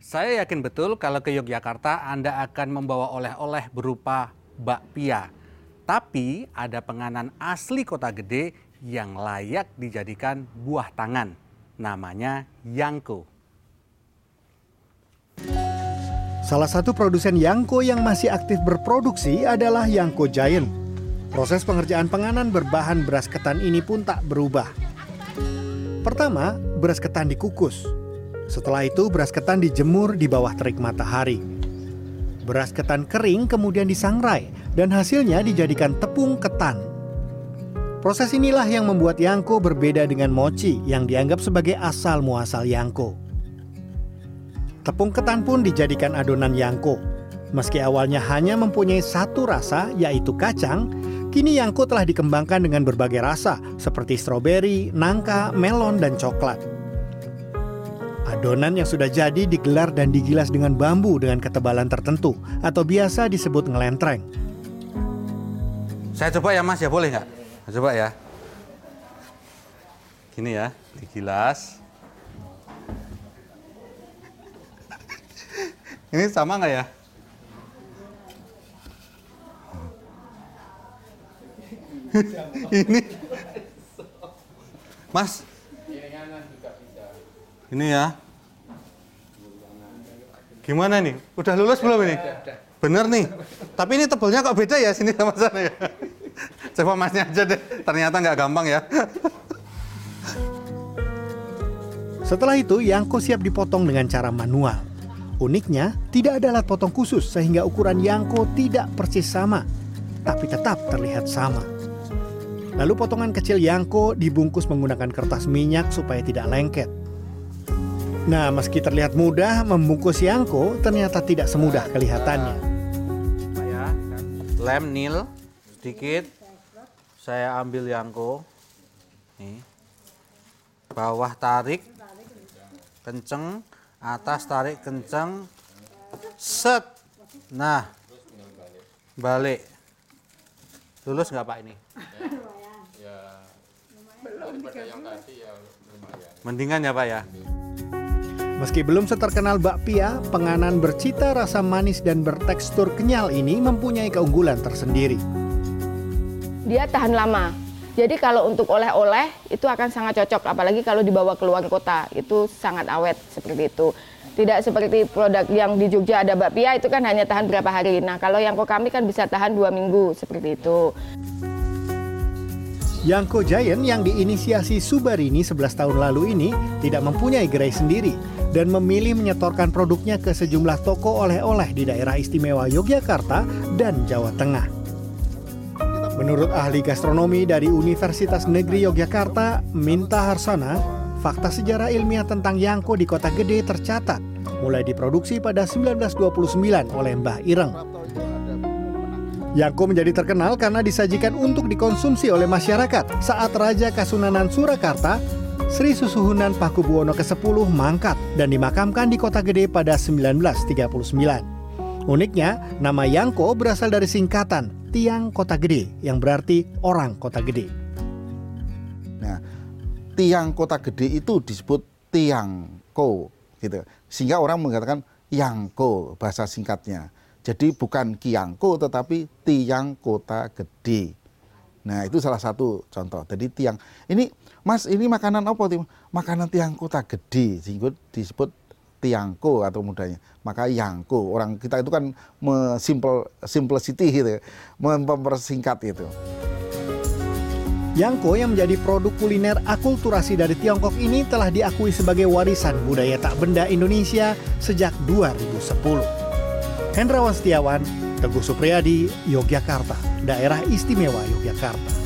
Saya yakin betul kalau ke Yogyakarta Anda akan membawa oleh-oleh berupa bakpia. Tapi ada penganan asli kota gede yang layak dijadikan buah tangan. Namanya Yangko. Salah satu produsen Yangko yang masih aktif berproduksi adalah Yangko Giant. Proses pengerjaan penganan berbahan beras ketan ini pun tak berubah. Pertama, beras ketan dikukus. Setelah itu beras ketan dijemur di bawah terik matahari. Beras ketan kering kemudian disangrai dan hasilnya dijadikan tepung ketan. Proses inilah yang membuat Yangko berbeda dengan mochi yang dianggap sebagai asal muasal Yangko. Tepung ketan pun dijadikan adonan Yangko. Meski awalnya hanya mempunyai satu rasa yaitu kacang, kini Yangko telah dikembangkan dengan berbagai rasa seperti stroberi, nangka, melon, dan coklat. Adonan yang sudah jadi digelar dan digilas dengan bambu dengan ketebalan tertentu atau biasa disebut ngelentreng. Saya coba ya mas ya boleh nggak? Coba ya. Gini ya, digilas. Ini sama nggak ya? ini, Mas. Ini ya. Gimana nih? Udah lulus belum ini? Bener nih. Tapi ini tebelnya kok beda ya sini sama sana ya? Coba masnya aja deh. Ternyata nggak gampang ya. Setelah itu, Yangko siap dipotong dengan cara manual. Uniknya, tidak ada alat potong khusus sehingga ukuran Yangko tidak persis sama, tapi tetap terlihat sama. Lalu potongan kecil Yangko dibungkus menggunakan kertas minyak supaya tidak lengket. Nah, meski terlihat mudah, membungkus Yangko ternyata tidak semudah kelihatannya. Ya, lem nil sedikit. Saya ambil Yangko. Nih. Bawah tarik kenceng, atas tarik kenceng, set. Nah, balik. Lulus nggak Pak ini? Mendingan ya Pak ya. Meski belum seterkenal bakpia, penganan bercita rasa manis dan bertekstur kenyal ini mempunyai keunggulan tersendiri. Dia tahan lama. Jadi kalau untuk oleh-oleh itu akan sangat cocok, apalagi kalau dibawa keluar kota itu sangat awet seperti itu. Tidak seperti produk yang di Jogja ada bakpia itu kan hanya tahan berapa hari. Nah kalau yang kok kami kan bisa tahan dua minggu seperti itu. Yangko Giant yang diinisiasi Subarini 11 tahun lalu ini tidak mempunyai gerai sendiri dan memilih menyetorkan produknya ke sejumlah toko oleh-oleh di daerah istimewa Yogyakarta dan Jawa Tengah. Menurut ahli gastronomi dari Universitas Negeri Yogyakarta, Minta Harsana, fakta sejarah ilmiah tentang Yangko di kota gede tercatat mulai diproduksi pada 1929 oleh Mbah Ireng. Yangko menjadi terkenal karena disajikan untuk dikonsumsi oleh masyarakat saat Raja Kasunanan Surakarta, Sri Susuhunan Pakubuwono ke-10 mangkat dan dimakamkan di Kota Gede pada 1939. Uniknya, nama Yangko berasal dari singkatan Tiang Kota Gede yang berarti orang Kota Gede. Nah, tiang Kota Gede itu disebut Tiangko gitu. Sehingga orang mengatakan Yangko bahasa singkatnya. Jadi bukan Kiangko tetapi tiang kota gede. Nah itu salah satu contoh. Jadi tiang ini Mas ini makanan apa? Makanan tiang kota gede sehingga disebut tiangko atau mudanya. Maka yangko orang kita itu kan simple simplicity gitu, mempersingkat itu. Yangko yang menjadi produk kuliner akulturasi dari Tiongkok ini telah diakui sebagai warisan budaya tak benda Indonesia sejak 2010. Hendrawan Setiawan, Teguh Supriyadi, Yogyakarta, Daerah Istimewa Yogyakarta.